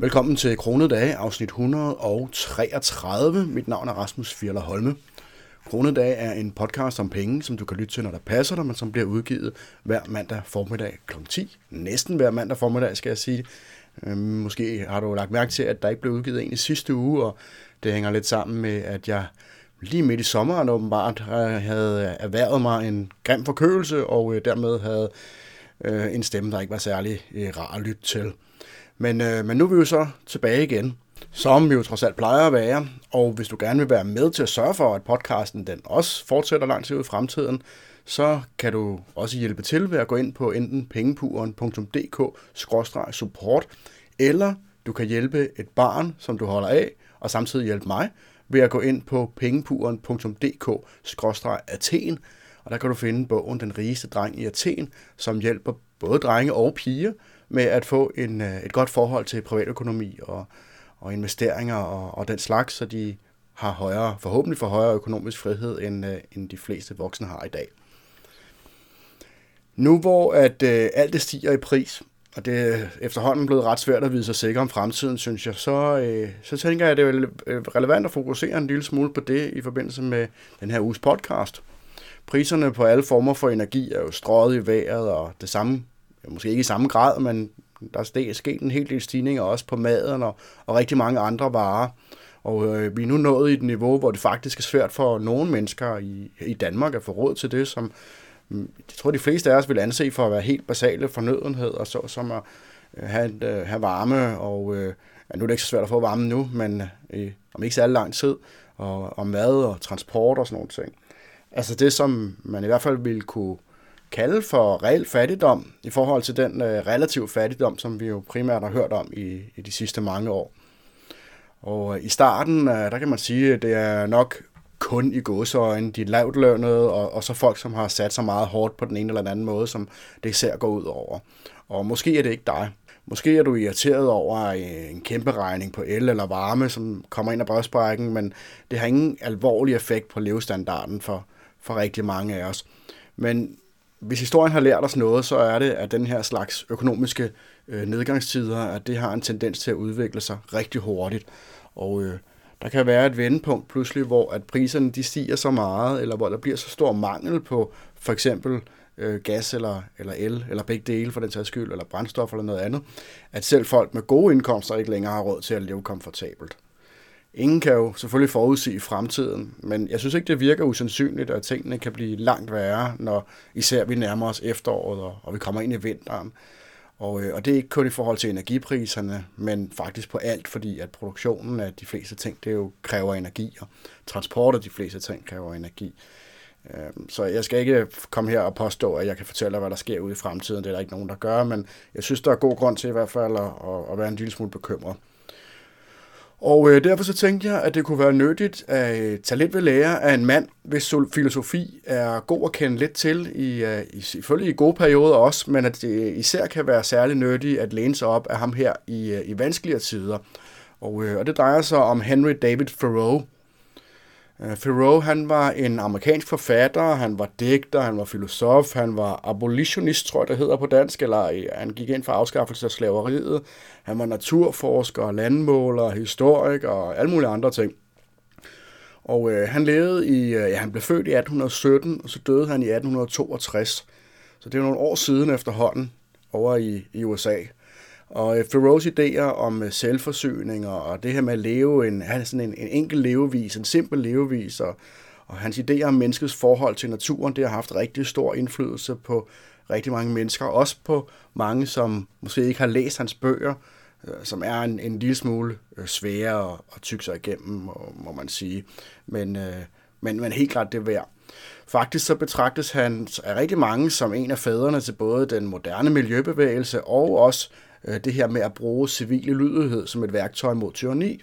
Velkommen til Kronedage, afsnit 133. Mit navn er Rasmus Fjerler Holme. Kronedage er en podcast om penge, som du kan lytte til, når der passer dig, men som bliver udgivet hver mandag formiddag kl. 10. Næsten hver mandag formiddag, skal jeg sige. Øhm, måske har du lagt mærke til, at der ikke blev udgivet en i sidste uge, og det hænger lidt sammen med, at jeg lige midt i sommeren åbenbart øh, havde erhvervet mig en grim forkølelse, og øh, dermed havde øh, en stemme, der ikke var særlig rar at lytte til. Men, øh, men nu er vi jo så tilbage igen, som vi jo trods alt plejer at være. Og hvis du gerne vil være med til at sørge for, at podcasten den også fortsætter langt til ud i fremtiden, så kan du også hjælpe til ved at gå ind på enten pengepuren.dk-support, eller du kan hjælpe et barn, som du holder af, og samtidig hjælpe mig ved at gå ind på pengepuren.dk-athen, og der kan du finde bogen Den rigeste dreng i Athen, som hjælper både drenge og piger med at få en, øh, et godt forhold til privatøkonomi og, og investeringer og, og den slags, så de har højere, forhåbentlig for højere økonomisk frihed, end, øh, end de fleste voksne har i dag. Nu hvor at øh, alt det stiger i pris, og det er efterhånden blevet ret svært at vide sig sikker om fremtiden, synes jeg, så, øh, så tænker jeg, at det er øh, relevant at fokusere en lille smule på det i forbindelse med den her uges podcast. Priserne på alle former for energi er jo strøget i vejret, og det samme måske ikke i samme grad, men der er sket en hel del stigninger også på maden og, og rigtig mange andre varer. Og øh, vi er nu nået i et niveau, hvor det faktisk er svært for nogle mennesker i, i Danmark at få råd til det, som mm, jeg tror, de fleste af os vil anse for at være helt basale fornødenheder, så, som at øh, have, øh, have varme, og øh, ja, nu er det ikke så svært at få varme nu, men øh, om ikke så lang tid, og, og mad og transport og sådan nogle ting. Altså det, som man i hvert fald ville kunne kalde for reel fattigdom i forhold til den øh, relativ fattigdom, som vi jo primært har hørt om i, i de sidste mange år. Og øh, i starten, øh, der kan man sige, at det er nok kun i godsøjne de lavt lønnede, og, og så folk, som har sat sig meget hårdt på den ene eller den anden måde, som det især går ud over. Og måske er det ikke dig. Måske er du irriteret over øh, en kæmpe regning på el eller varme, som kommer ind af brystbrækken, men det har ingen alvorlig effekt på levestandarden for, for rigtig mange af os. Men hvis historien har lært os noget, så er det, at den her slags økonomiske øh, nedgangstider, at det har en tendens til at udvikle sig rigtig hurtigt. Og øh, der kan være et vendepunkt pludselig, hvor at priserne de stiger så meget, eller hvor der bliver så stor mangel på for eksempel øh, gas eller, eller el, eller begge dele for den sags skyld, eller brændstof eller noget andet, at selv folk med gode indkomster ikke længere har råd til at leve komfortabelt. Ingen kan jo selvfølgelig forudsige fremtiden, men jeg synes ikke, det virker usandsynligt, at tingene kan blive langt værre, når især vi nærmer os efteråret, og, og vi kommer ind i vinteren. Og, øh, og det er ikke kun i forhold til energipriserne, men faktisk på alt, fordi at produktionen af de fleste ting, det jo kræver energi, og transport af de fleste ting kræver energi. Øh, så jeg skal ikke komme her og påstå, at jeg kan fortælle dig, hvad der sker ude i fremtiden. Det er der ikke nogen, der gør, men jeg synes, der er god grund til i hvert fald at, at være en lille smule bekymret. Og øh, derfor så tænkte jeg, at det kunne være nyttigt at øh, tage lidt ved lære af en mand, hvis filosofi er god at kende lidt til, i, øh, i, selvfølgelig i gode perioder også, men at det især kan være særlig nyttigt at læne sig op af ham her i, øh, i vanskeligere tider. Og, øh, og det drejer sig om Henry David Thoreau, Øh, Thoreau, han var en amerikansk forfatter, han var digter, han var filosof, han var abolitionist, tror jeg det hedder på dansk, eller øh, han gik ind for afskaffelse af slaveriet. Han var naturforsker, landmåler, historiker og alle mulige andre ting. Og øh, han levede i, øh, ja, han blev født i 1817, og så døde han i 1862. Så det er nogle år siden efterhånden over i, i USA. Og øh, idéer om øh, selvforsyning og det her med at leve en, have sådan en, en enkel levevis, en simpel levevis, og, og hans idéer om menneskets forhold til naturen, det har haft rigtig stor indflydelse på rigtig mange mennesker, også på mange, som måske ikke har læst hans bøger, øh, som er en, en lille smule øh, svære at, at tykke sig igennem, må, må man sige. Men, øh, men, men helt klart det værd. Faktisk så betragtes han af rigtig mange som en af fædrene til både den moderne miljøbevægelse og også Øh, det her med at bruge civile lydighed som et værktøj mod tyranni.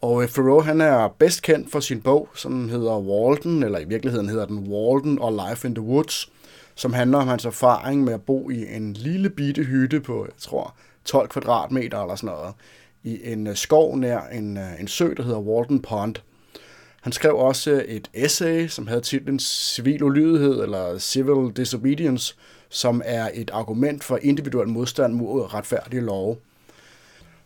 Og øh, Thoreau han er bedst kendt for sin bog, som hedder Walden, eller i virkeligheden hedder den Walden og Life in the Woods, som handler om hans erfaring med at bo i en lille bitte hytte på, jeg tror, 12 kvadratmeter eller sådan noget, i en øh, skov nær en, øh, en sø, der hedder Walden Pond. Han skrev også et essay, som havde titlen Civil ulydighed, eller Civil Disobedience, som er et argument for individuel modstand mod retfærdige love.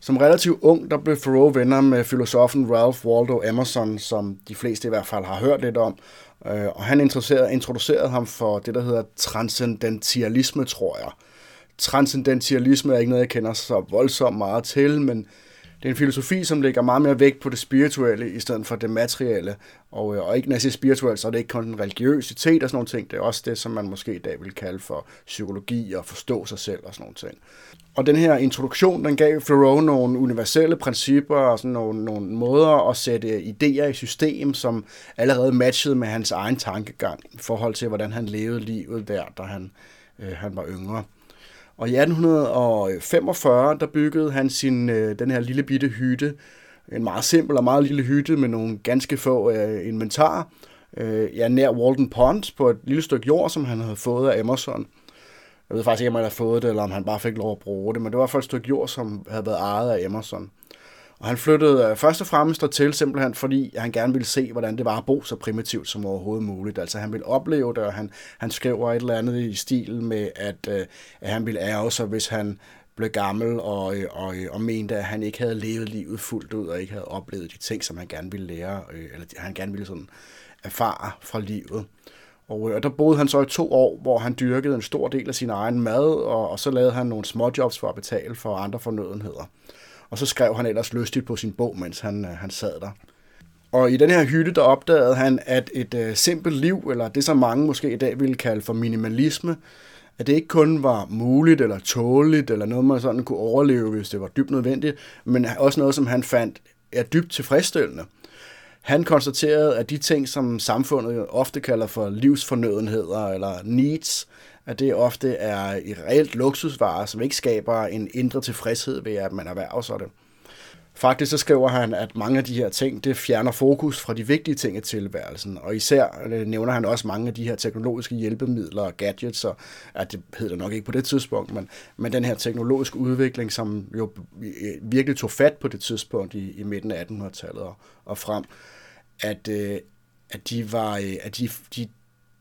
Som relativt ung, der blev Thoreau venner med filosofen Ralph Waldo Emerson, som de fleste i hvert fald har hørt lidt om. Øh, og han introducerede, introducerede ham for det, der hedder transcendentialisme, tror jeg. Transcendentialisme er ikke noget, jeg kender så voldsomt meget til, men det er en filosofi, som lægger meget mere vægt på det spirituelle, i stedet for det materielle. Og, øh, og ikke når jeg siger spirituelt, så er det ikke kun en religiøsitet og sådan nogle ting. Det er også det, som man måske i dag vil kalde for psykologi og forstå sig selv og sådan nogle ting. Og den her introduktion, den gav Thoreau nogle universelle principper og sådan nogle, nogle måder at sætte idéer i system, som allerede matchede med hans egen tankegang i forhold til, hvordan han levede livet der, da han, øh, han var yngre. Og i 1845, der byggede han sin, øh, den her lille bitte hytte, en meget simpel og meget lille hytte med nogle ganske få øh, inventar, øh, ja, nær Walden Pond på et lille stykke jord, som han havde fået af Emerson. Jeg ved faktisk ikke, om han havde fået det, eller om han bare fik lov at bruge det, men det var for et stykke jord, som havde været ejet af Emerson. Og han flyttede øh, først og fremmest til simpelthen, fordi han gerne ville se, hvordan det var at bo så primitivt som overhovedet muligt. Altså han ville opleve det, og han, han skriver et eller andet i stil med, at, øh, at han ville ærge sig, hvis han blev gammel og, øh, og, øh, og mente, at han ikke havde levet livet fuldt ud, og ikke havde oplevet de ting, som han gerne ville lære, eller han gerne ville sådan erfare fra livet. Og, og der boede han så i to år, hvor han dyrkede en stor del af sin egen mad, og, og så lavede han nogle småjobs for at betale for andre fornødenheder. Og så skrev han ellers lystigt på sin bog, mens han, øh, han sad der. Og i den her hytte, der opdagede han, at et øh, simpelt liv, eller det som mange måske i dag ville kalde for minimalisme, at det ikke kun var muligt eller tåligt, eller noget man sådan kunne overleve, hvis det var dybt nødvendigt, men også noget, som han fandt er dybt tilfredsstillende. Han konstaterede, at de ting, som samfundet ofte kalder for livsfornødenheder eller needs, at det ofte er i reelt luksusvarer, som ikke skaber en indre tilfredshed ved, at man erhverver sig det. Faktisk så skriver han, at mange af de her ting, det fjerner fokus fra de vigtige ting i tilværelsen. Og især øh, nævner han også mange af de her teknologiske hjælpemidler og gadgets, og at det hedder nok ikke på det tidspunkt, men, men den her teknologiske udvikling, som jo øh, virkelig tog fat på det tidspunkt i, i midten af 1800-tallet og, og frem, at, øh, at de var, at de, de,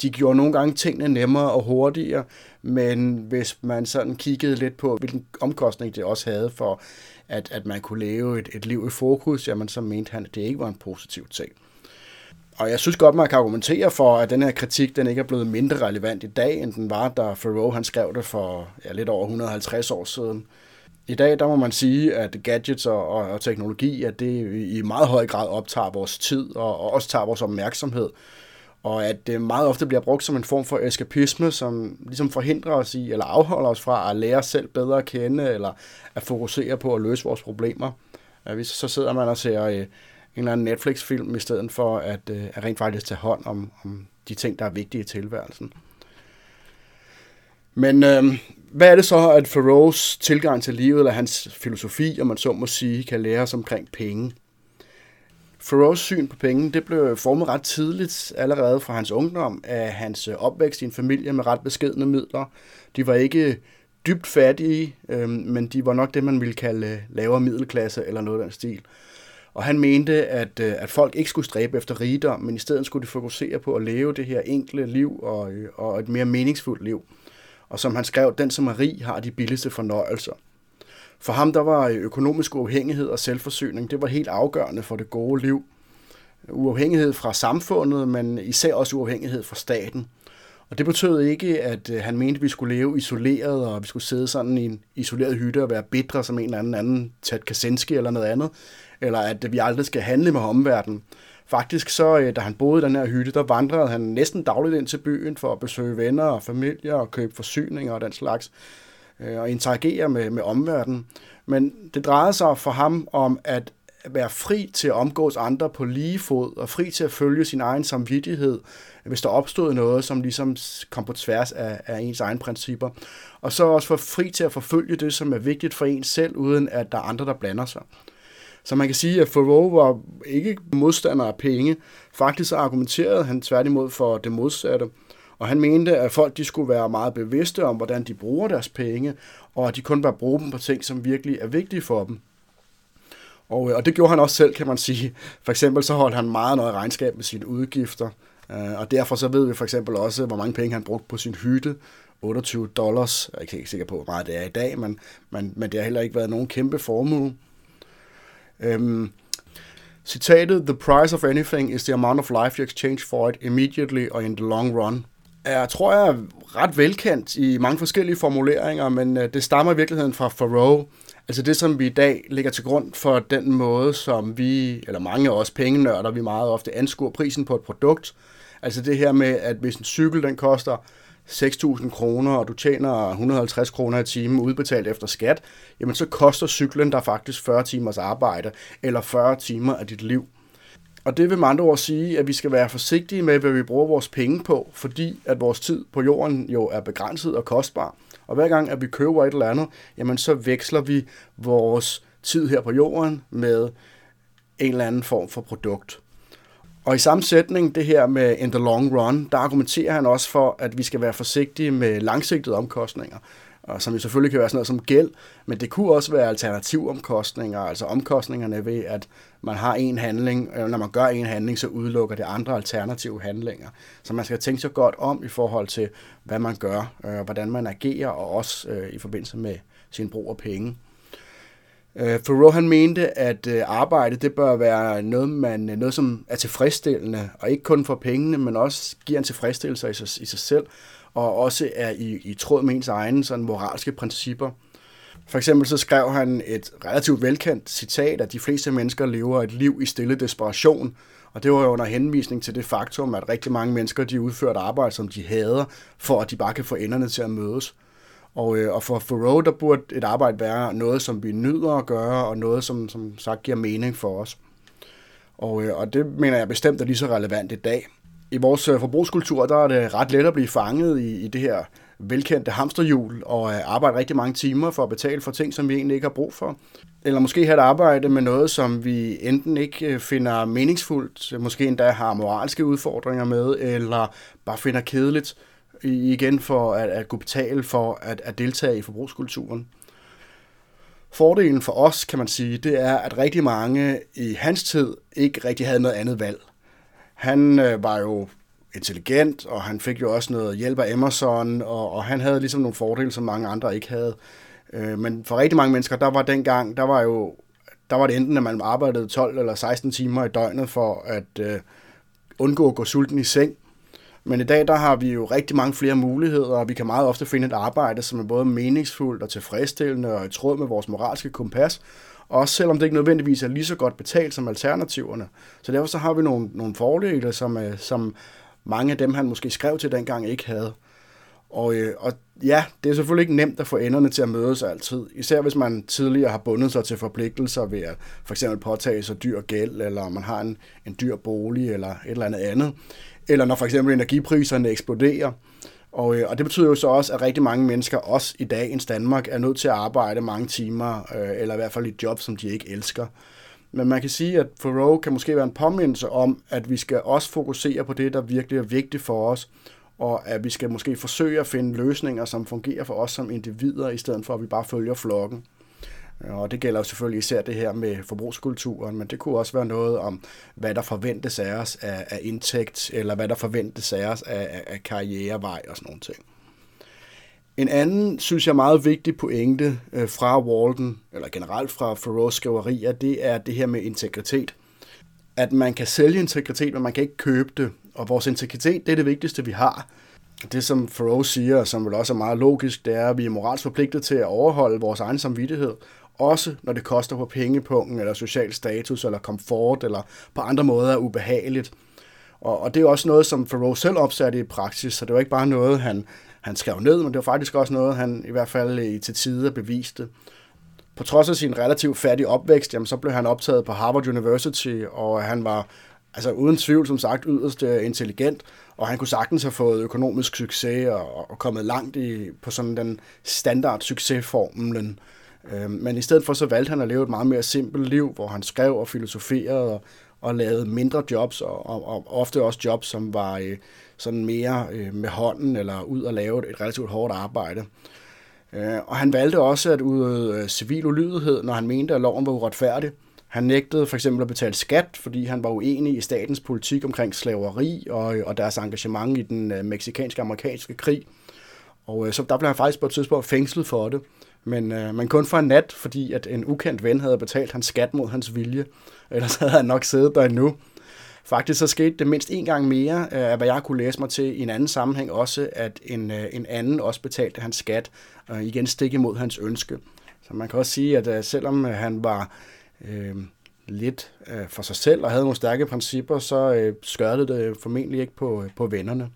de gjorde nogle gange tingene nemmere og hurtigere, men hvis man sådan kiggede lidt på, hvilken omkostning det også havde for, at, at man kunne leve et, et liv i fokus, jamen så mente han, at det ikke var en positiv ting. Og jeg synes godt, man kan argumentere for, at den her kritik, den ikke er blevet mindre relevant i dag, end den var, da Thoreau han skrev det for ja, lidt over 150 år siden. I dag, der må man sige, at gadgets og, og, og teknologi, at det i meget høj grad optager vores tid og, og også tager vores opmærksomhed og at det meget ofte bliver brugt som en form for eskapisme, som ligesom forhindrer os i, eller afholder os fra at lære os selv bedre at kende, eller at fokusere på at løse vores problemer. Hvis så sidder man og ser øh, en eller anden Netflix-film, i stedet for at, øh, at rent faktisk tage hånd om, om de ting, der er vigtige i tilværelsen. Men øh, hvad er det så, at Thoreaus tilgang til livet, eller hans filosofi, om man så må sige, kan lære os omkring penge? Thoreaus syn på penge, det blev formet ret tidligt, allerede fra hans ungdom, af hans øh, opvækst i en familie med ret beskedne midler. De var ikke dybt fattige, øh, men de var nok det, man ville kalde øh, lavere middelklasse eller noget af den stil. Og han mente, at, øh, at folk ikke skulle stræbe efter rigdom, men i stedet skulle de fokusere på at leve det her enkle liv og, og et mere meningsfuldt liv. Og som han skrev, den som er rig har de billigste fornøjelser. For ham der var øh, økonomisk uafhængighed og selvforsyning, det var helt afgørende for det gode liv. Uafhængighed fra samfundet, men især også uafhængighed fra staten. Og det betød ikke, at øh, han mente, at vi skulle leve isoleret, og vi skulle sidde sådan i en isoleret hytte og være bitre som en eller anden anden Ted Kaczynski eller noget andet, eller at øh, vi aldrig skal handle med omverdenen. Faktisk så, da han boede i den her hytte, der vandrede han næsten dagligt ind til byen for at besøge venner og familier og købe forsyninger og den slags øh, og interagere med, med omverdenen. Men det drejede sig for ham om at være fri til at omgås andre på lige fod, og fri til at følge sin egen samvittighed, hvis der opstod noget, som ligesom kom på tværs af, af ens egne principper. Og så også for fri til at forfølge det, som er vigtigt for en selv, uden at der er andre, der blander sig. Så man kan sige, at Thoreau var ikke modstander af penge. Faktisk så argumenterede han tværtimod for det modsatte. Og han mente, at folk de skulle være meget bevidste om, hvordan de bruger deres penge, og at de kun bør bruge dem på ting, som virkelig er vigtige for dem. Og, øh, og det gjorde han også selv, kan man sige. For eksempel så holdt han meget nøje regnskab med sine udgifter, øh, og derfor så ved vi for eksempel også, hvor mange penge han brugte på sin hytte. 28 dollars. Jeg er ikke sikker på, hvor meget det er i dag, men, men, men det har heller ikke været nogen kæmpe formue. Øhm, citatet, The price of anything is the amount of life you exchange for it immediately or in the long run, er, tror jeg, ret velkendt i mange forskellige formuleringer, men øh, det stammer i virkeligheden fra Thoreau, Altså det, som vi i dag ligger til grund for den måde, som vi, eller mange af os pengenørder, vi meget ofte anskuer prisen på et produkt. Altså det her med, at hvis en cykel den koster 6.000 kroner, og du tjener 150 kroner i timen udbetalt efter skat, jamen så koster cyklen der faktisk 40 timers arbejde, eller 40 timer af dit liv. Og det vil med andre ord sige, at vi skal være forsigtige med, hvad vi bruger vores penge på, fordi at vores tid på jorden jo er begrænset og kostbar. Og hver gang, at vi køber et eller andet, jamen så veksler vi vores tid her på jorden med en eller anden form for produkt. Og i samme sætning, det her med in the long run, der argumenterer han også for, at vi skal være forsigtige med langsigtede omkostninger og som jo selvfølgelig kan være sådan noget som gæld, men det kunne også være alternativomkostninger, altså omkostningerne ved, at man har en handling, og når man gør en handling, så udelukker det andre alternative handlinger. Så man skal tænke sig godt om i forhold til, hvad man gør, øh, hvordan man agerer, og også øh, i forbindelse med sin brug af penge. Øh, Thoreau han mente, at øh, arbejde det bør være noget, man, øh, noget, som er tilfredsstillende, og ikke kun for pengene, men også giver en tilfredsstillelse i sig, i sig selv, og også er i, i tråd med ens egne sådan moralske principper. For eksempel så skrev han et relativt velkendt citat, at de fleste mennesker lever et liv i stille desperation, og det var jo under henvisning til det faktum, at rigtig mange mennesker de udfører et arbejde, som de hader, for at de bare kan få enderne til at mødes. Og, øh, og for Thoreau, der burde et arbejde være noget, som vi nyder at gøre, og noget, som, som sagt giver mening for os. Og, øh, og det mener jeg bestemt er lige så relevant i dag i vores øh, forbrugskultur, der er det ret let at blive fanget i, i det her velkendte hamsterhjul og øh, arbejde rigtig mange timer for at betale for ting, som vi egentlig ikke har brug for. Eller måske have et arbejde med noget, som vi enten ikke øh, finder meningsfuldt, måske endda har moralske udfordringer med, eller bare finder kedeligt igen for at, at kunne betale for at, at deltage i forbrugskulturen. Fordelen for os, kan man sige, det er, at rigtig mange i hans tid ikke rigtig havde noget andet valg. Han øh, var jo intelligent, og han fik jo også noget hjælp af Emerson, og, og han havde ligesom nogle fordele, som mange andre ikke havde. Øh, men for rigtig mange mennesker, der var dengang, der var jo der var det enten, at man arbejdede 12 eller 16 timer i døgnet for at øh, undgå at gå sulten i seng. Men i dag, der har vi jo rigtig mange flere muligheder, og vi kan meget ofte finde et arbejde, som er både meningsfuldt og tilfredsstillende og i tråd med vores moralske kompas, også selvom det ikke nødvendigvis er lige så godt betalt som alternativerne. Så derfor så har vi nogle, nogle fordele, som, øh, som mange af dem, han måske skrev til dengang, ikke havde. Og, øh, og ja, det er selvfølgelig ikke nemt at få enderne til at mødes altid. Især hvis man tidligere har bundet sig til forpligtelser ved at for eksempel påtage sig dyr gæld, eller man har en, en dyr bolig, eller et eller andet andet. Eller når for eksempel energipriserne eksploderer. Og, øh, og det betyder jo så også, at rigtig mange mennesker, også i dagens Danmark, er nødt til at arbejde mange timer, øh, eller i hvert fald i et job, som de ikke elsker. Men man kan sige, at Thoreau kan måske være en påmindelse om, at vi skal også fokusere på det, der virkelig er vigtigt for os, og at vi skal måske forsøge at finde løsninger, som fungerer for os som individer, i stedet for at vi bare følger flokken. Øh, og det gælder jo selvfølgelig især det her med forbrugskulturen, men det kunne også være noget om, hvad der forventes af os af, af indtægt, eller hvad der forventes af os af, af karrierevej og sådan nogle ting. En anden, synes jeg, meget vigtig pointe øh, fra Walden, eller generelt fra Thoreaus skriverier, det er det her med integritet. At man kan sælge integritet, men man kan ikke købe det. Og vores integritet, det er det vigtigste, vi har. Det, som Thoreau siger, som vel også er meget logisk, det er, at vi er moralsk forpligtet til at overholde vores egen samvittighed, også når det koster på pengepunkten, eller social status, eller komfort, eller på andre måder er ubehageligt. Og, og det er også noget, som Thoreau selv opsatte i praksis, så det var ikke bare noget, han, han skrev ned, men det var faktisk også noget, han i hvert fald i til tider beviste. På trods af sin relativt fattige opvækst, jamen, så blev han optaget på Harvard University, og han var altså uden tvivl, som sagt, yderst øh, intelligent, og han kunne sagtens have fået økonomisk succes og, og kommet langt i, på sådan den standard succesformlen. Øh, Øhm, men i stedet for så valgte han at leve et meget mere simpelt liv, hvor han skrev og filosoferede og, og lavede mindre jobs, og, og, og ofte også jobs, som var øh, sådan mere øh, med hånden eller ud og lave et relativt hårdt arbejde. Øh, og han valgte også at udøve øh, civil ulydighed, når han mente, at loven var uretfærdig. Han nægtede for eksempel at betale skat, fordi han var uenig i statens politik omkring slaveri og, øh, og deres engagement i den øh, meksikanske-amerikanske krig. Og øh, så der blev han faktisk på et tidspunkt fængslet for det. Men, øh, men kun for en nat, fordi at en ukendt ven havde betalt hans skat mod hans vilje. Ellers havde han nok siddet der endnu. Faktisk så skete det mindst en gang mere, øh, af hvad jeg kunne læse mig til i en anden sammenhæng også, at en, øh, en anden også betalte hans skat, og igen stik imod hans ønske. Så man kan også sige, at øh, selvom øh, han var øh, lidt øh, for sig selv og havde nogle stærke principper, så øh, skørte det formentlig ikke på, øh, på vennerne.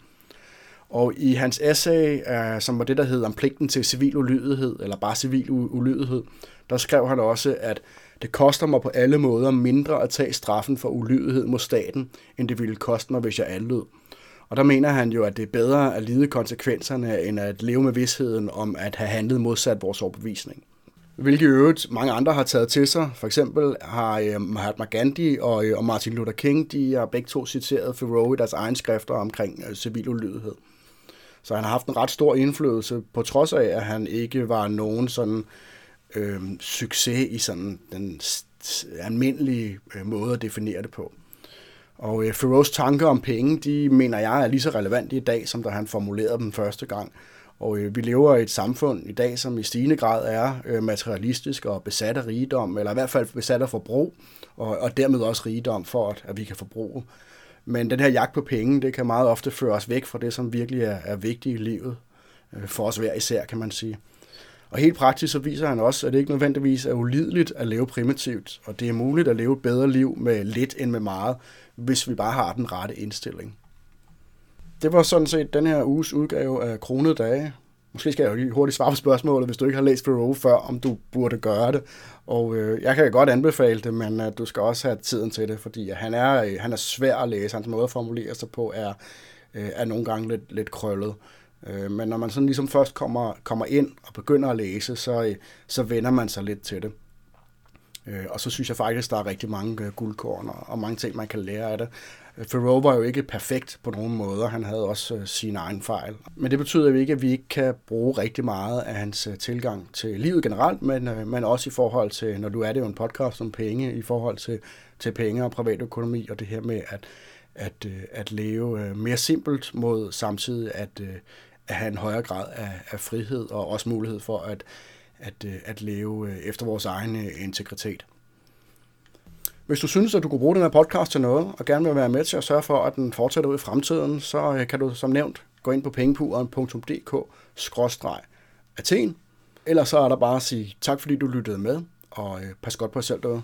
Og i hans essay, øh, som var det, der hed om pligten til civil ulydighed, eller bare civil ulydighed, der skrev han også, at det koster mig på alle måder mindre at tage straffen for ulydighed mod staten, end det ville koste mig, hvis jeg anlød. Og der mener han jo, at det er bedre at lide konsekvenserne, end at leve med vidsheden om at have handlet modsat vores overbevisning. Hvilket i øvrigt mange andre har taget til sig. For eksempel har øh, Mahatma Gandhi øh, og, Martin Luther King, de har begge to citeret Thoreau i deres egen skrifter omkring øh, civil ulydighed. Så han har haft en ret stor indflydelse, på trods af, at han ikke var nogen sådan øh, succes i sådan den almindelige øh, måde at definere det på. Og øh, Thoreaus tanker om penge, de mener jeg er lige så relevante i dag, som da han formulerede dem første gang. Og øh, vi lever i et samfund i dag, som i stigende grad er øh, materialistisk og besat af rigdom, eller i hvert fald besat af forbrug, og, og dermed også rigdom for, at, at vi kan forbruge. Men den her jagt på penge, det kan meget ofte føre os væk fra det, som virkelig er, er vigtigt i livet, øh, for os hver især, kan man sige. Og helt praktisk så viser han også, at det ikke nødvendigvis er ulideligt at leve primitivt, og det er muligt at leve et bedre liv med lidt end med meget, hvis vi bare har den rette indstilling. Det var sådan set den her uges udgave af Kronede Dage. Måske skal jeg jo lige hurtigt svare på spørgsmålet, hvis du ikke har læst Thoreau før, om du burde gøre det. Og øh, jeg kan godt anbefale det, men øh, du skal også have tiden til det, fordi han er, øh, han er svær at læse. Hans måde at formulere sig på er, øh, er nogle gange lidt, lidt krøllet. Øh, men når man sådan ligesom først kommer, kommer ind og begynder at læse, så, øh, så vender man sig lidt til det. Øh, og så synes jeg faktisk, der er rigtig mange øh, guldkorn og, og mange ting, man kan lære af det. Thoreau var jo ikke perfekt på nogen måder. Han havde også øh, sine egne fejl. Men det betyder jo ikke, at vi ikke kan bruge rigtig meget af hans øh, tilgang til livet generelt, men, øh, men også i forhold til, når du er det jo en podcast om penge, i forhold til, til penge og privatøkonomi, og det her med at, at, øh, at leve øh, mere simpelt mod samtidig at, øh, at have en højere grad af, af frihed og også mulighed for at, at, at leve efter vores egen integritet. Hvis du synes, at du kunne bruge den her podcast til noget, og gerne vil være med til at sørge for, at den fortsætter ud i fremtiden, så øh, kan du som nævnt gå ind på pengepuren.dk-athen. Ellers så er der bare at sige tak, fordi du lyttede med, og øh, pas godt på jer selv derude.